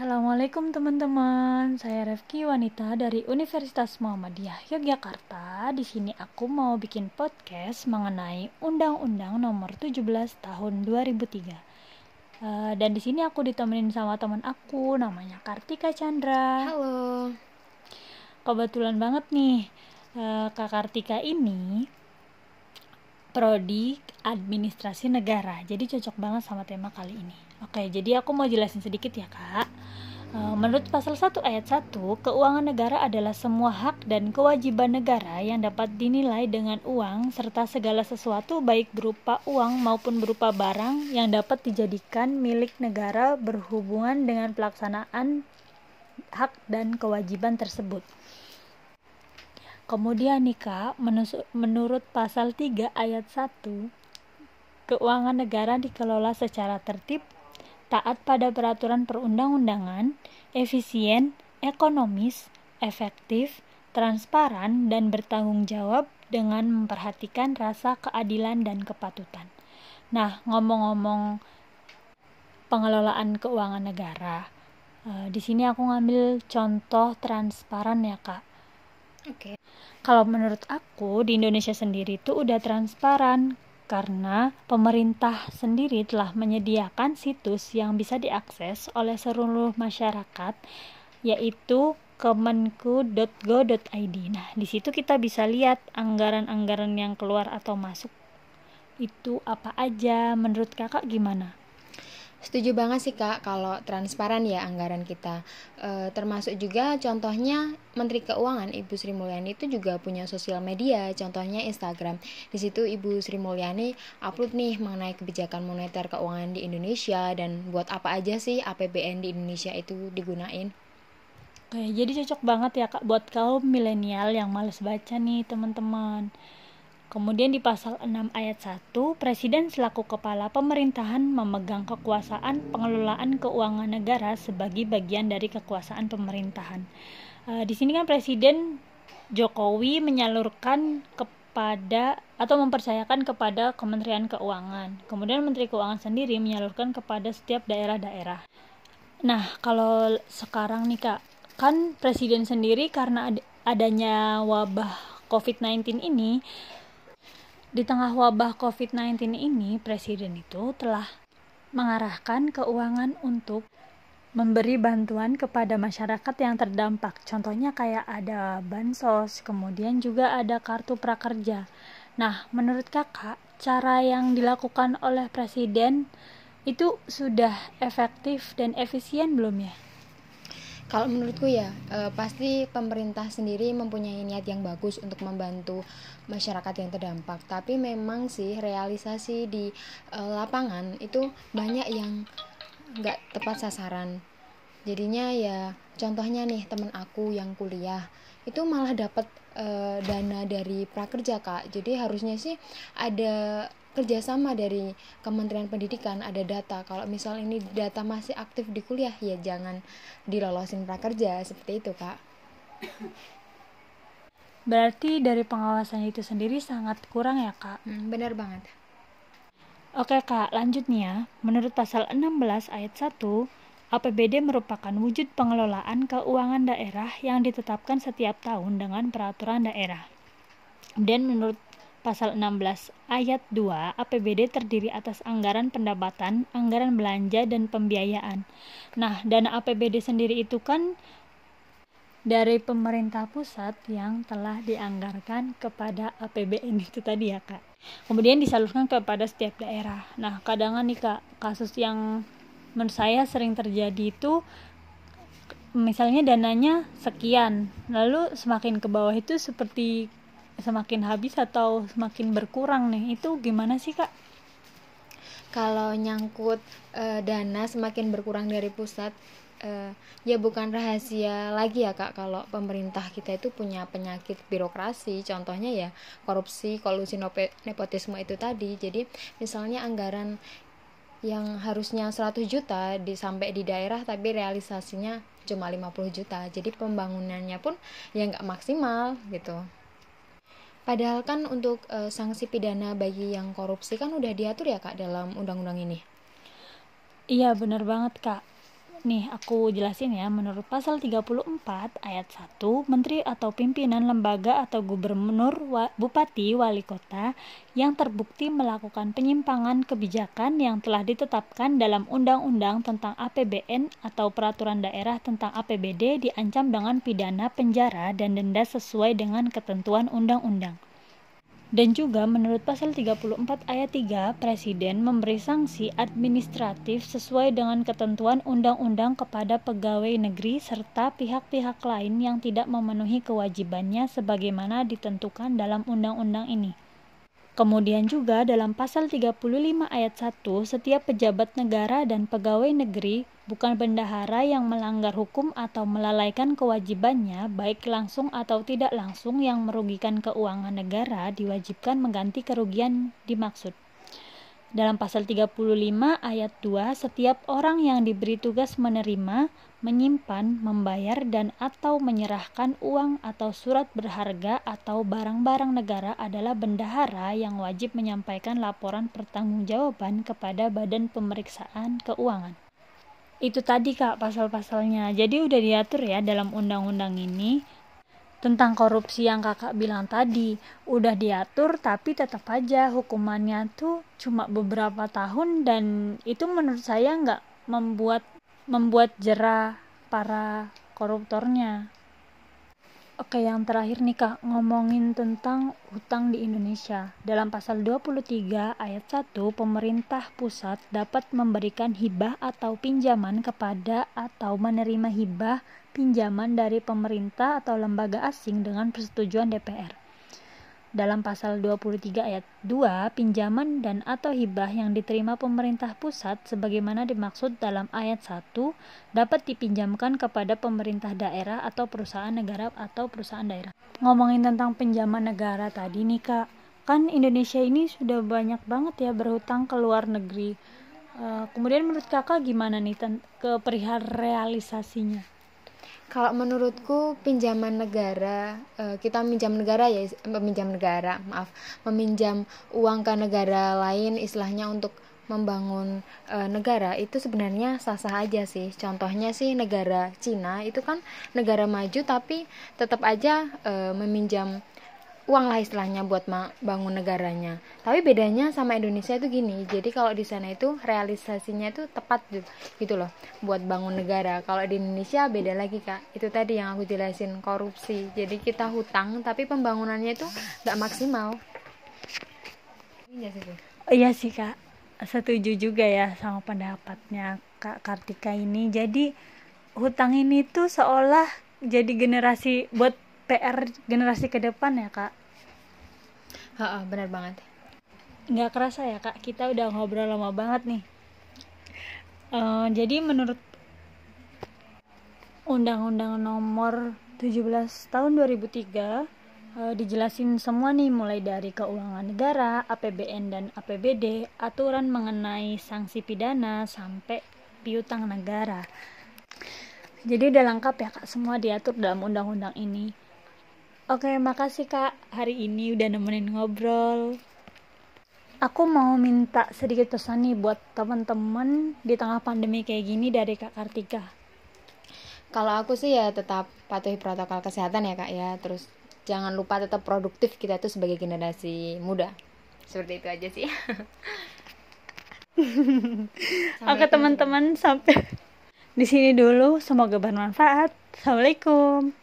Assalamualaikum teman-teman, saya Refki Wanita dari Universitas Muhammadiyah Yogyakarta. Di sini aku mau bikin podcast mengenai Undang-Undang Nomor 17 Tahun 2003. Uh, dan di sini aku ditemenin sama teman aku, namanya Kartika Chandra. Halo. Kebetulan banget nih, uh, Kak Kartika ini prodi administrasi negara. Jadi cocok banget sama tema kali ini. Oke, jadi aku mau jelasin sedikit ya, Kak. Eh, menurut pasal 1 ayat 1, keuangan negara adalah semua hak dan kewajiban negara yang dapat dinilai dengan uang serta segala sesuatu baik berupa uang maupun berupa barang yang dapat dijadikan milik negara berhubungan dengan pelaksanaan hak dan kewajiban tersebut. Kemudian nih Kak, menurut pasal 3 ayat 1, keuangan negara dikelola secara tertib, taat pada peraturan perundang-undangan, efisien, ekonomis, efektif, transparan, dan bertanggung jawab dengan memperhatikan rasa keadilan dan kepatutan. Nah, ngomong-ngomong pengelolaan keuangan negara, eh, di sini aku ngambil contoh transparan ya, Kak. Oke. Okay. Kalau menurut aku di Indonesia sendiri itu udah transparan karena pemerintah sendiri telah menyediakan situs yang bisa diakses oleh seluruh masyarakat yaitu kemenku.go.id. Nah, di situ kita bisa lihat anggaran-anggaran yang keluar atau masuk itu apa aja. Menurut Kakak gimana? Setuju banget sih kak kalau transparan ya anggaran kita. E, termasuk juga contohnya Menteri Keuangan Ibu Sri Mulyani itu juga punya sosial media, contohnya Instagram. Di situ Ibu Sri Mulyani upload nih mengenai kebijakan moneter keuangan di Indonesia dan buat apa aja sih APBN di Indonesia itu digunain. Oke, jadi cocok banget ya kak buat kaum milenial yang males baca nih teman-teman. Kemudian di pasal 6 ayat 1, Presiden selaku kepala pemerintahan memegang kekuasaan pengelolaan keuangan negara sebagai bagian dari kekuasaan pemerintahan. E, di sini kan Presiden Jokowi menyalurkan kepada atau mempercayakan kepada Kementerian Keuangan. Kemudian Menteri Keuangan sendiri menyalurkan kepada setiap daerah-daerah. Nah, kalau sekarang nih Kak, kan Presiden sendiri karena adanya wabah COVID-19 ini di tengah wabah COVID-19 ini, Presiden itu telah mengarahkan keuangan untuk memberi bantuan kepada masyarakat yang terdampak. Contohnya kayak ada bansos, kemudian juga ada kartu prakerja. Nah, menurut Kakak, cara yang dilakukan oleh Presiden itu sudah efektif dan efisien belum ya? Kalau menurutku ya e, pasti pemerintah sendiri mempunyai niat yang bagus untuk membantu masyarakat yang terdampak. Tapi memang sih realisasi di e, lapangan itu banyak yang nggak tepat sasaran. Jadinya ya contohnya nih teman aku yang kuliah itu malah dapat e, dana dari prakerja kak. Jadi harusnya sih ada kerjasama dari Kementerian Pendidikan ada data. Kalau misal ini data masih aktif di kuliah ya jangan dilolosin prakerja. Seperti itu kak. Berarti dari pengawasan itu sendiri sangat kurang ya kak? Hmm, benar banget. Oke kak. Lanjut nih ya menurut pasal 16 ayat 1 APBD merupakan wujud pengelolaan keuangan daerah yang ditetapkan setiap tahun dengan peraturan daerah. Dan menurut Pasal 16 ayat 2 APBD terdiri atas anggaran pendapatan, anggaran belanja dan pembiayaan. Nah, dana APBD sendiri itu kan dari pemerintah pusat yang telah dianggarkan kepada APBN itu tadi ya kak kemudian disalurkan kepada setiap daerah nah kadang nih kak kasus yang menurut saya sering terjadi itu misalnya dananya sekian lalu semakin ke bawah itu seperti semakin habis atau semakin berkurang nih. Itu gimana sih kak? Kalau nyangkut e, dana semakin berkurang dari pusat e, ya bukan rahasia lagi ya kak kalau pemerintah kita itu punya penyakit birokrasi. Contohnya ya korupsi kolusi nepotisme itu tadi. Jadi misalnya anggaran yang harusnya 100 juta di sampai di daerah tapi realisasinya cuma 50 juta jadi pembangunannya pun ya nggak maksimal gitu Padahal kan untuk e, sanksi pidana bagi yang korupsi kan udah diatur ya kak dalam undang-undang ini. Iya benar banget kak. Nih aku jelasin ya. Menurut pasal 34 ayat 1 menteri atau pimpinan lembaga atau gubernur wa, bupati wali kota yang terbukti melakukan penyimpangan kebijakan yang telah ditetapkan dalam undang-undang tentang APBN atau peraturan daerah tentang APBD diancam dengan pidana penjara dan denda sesuai dengan ketentuan undang-undang dan juga menurut pasal 34 ayat 3, Presiden memberi sanksi administratif sesuai dengan ketentuan undang-undang kepada pegawai negeri serta pihak-pihak lain yang tidak memenuhi kewajibannya sebagaimana ditentukan dalam undang-undang ini. Kemudian juga dalam pasal 35 ayat 1, setiap pejabat negara dan pegawai negeri bukan bendahara yang melanggar hukum atau melalaikan kewajibannya baik langsung atau tidak langsung yang merugikan keuangan negara diwajibkan mengganti kerugian dimaksud. Dalam pasal 35 ayat 2, setiap orang yang diberi tugas menerima, menyimpan, membayar dan atau menyerahkan uang atau surat berharga atau barang-barang negara adalah bendahara yang wajib menyampaikan laporan pertanggungjawaban kepada Badan Pemeriksaan Keuangan. Itu tadi Kak pasal-pasalnya. Jadi udah diatur ya dalam undang-undang ini tentang korupsi yang kakak bilang tadi. Udah diatur tapi tetap aja hukumannya tuh cuma beberapa tahun dan itu menurut saya nggak membuat membuat jerah para koruptornya Oke, yang terakhir nih Kak, ngomongin tentang hutang di Indonesia. Dalam pasal 23 ayat 1, pemerintah pusat dapat memberikan hibah atau pinjaman kepada atau menerima hibah pinjaman dari pemerintah atau lembaga asing dengan persetujuan DPR dalam pasal 23 ayat 2 pinjaman dan atau hibah yang diterima pemerintah pusat sebagaimana dimaksud dalam ayat 1 dapat dipinjamkan kepada pemerintah daerah atau perusahaan negara atau perusahaan daerah. Ngomongin tentang pinjaman negara tadi nih Kak, kan Indonesia ini sudah banyak banget ya berhutang ke luar negeri. Uh, kemudian menurut Kakak gimana nih ke perihal realisasinya? Kalau menurutku pinjaman negara eh, kita meminjam negara ya meminjam negara maaf meminjam uang ke negara lain istilahnya untuk membangun e, negara itu sebenarnya sah-sah aja sih. Contohnya sih negara Cina itu kan negara maju tapi tetap aja e, meminjam uang lah istilahnya buat bangun negaranya. Tapi bedanya sama Indonesia itu gini jadi kalau di sana itu realisasinya itu tepat gitu, loh buat bangun negara. Kalau di Indonesia beda lagi kak. Itu tadi yang aku jelasin korupsi. Jadi kita hutang tapi pembangunannya itu nggak maksimal. Iya sih iya sih kak. Setuju juga ya sama pendapatnya kak Kartika ini. Jadi hutang ini tuh seolah jadi generasi buat PR generasi ke depan ya kak Ha, benar banget. Nggak kerasa ya kak, kita udah ngobrol lama banget nih. Uh, jadi menurut Undang-Undang Nomor 17 Tahun 2003 uh, eh, dijelasin semua nih mulai dari keuangan negara, APBN dan APBD, aturan mengenai sanksi pidana sampai piutang negara. Jadi udah lengkap ya kak, semua diatur dalam undang-undang ini. Oke, makasih Kak hari ini udah nemenin ngobrol. Aku mau minta sedikit pesan nih buat teman-teman di tengah pandemi kayak gini dari Kak Kartika. Kalau aku sih ya tetap patuhi protokol kesehatan ya Kak ya. Terus jangan lupa tetap produktif kita tuh sebagai generasi muda. Seperti itu aja sih. Oke teman-teman sampai di sini dulu. Semoga bermanfaat. Assalamualaikum.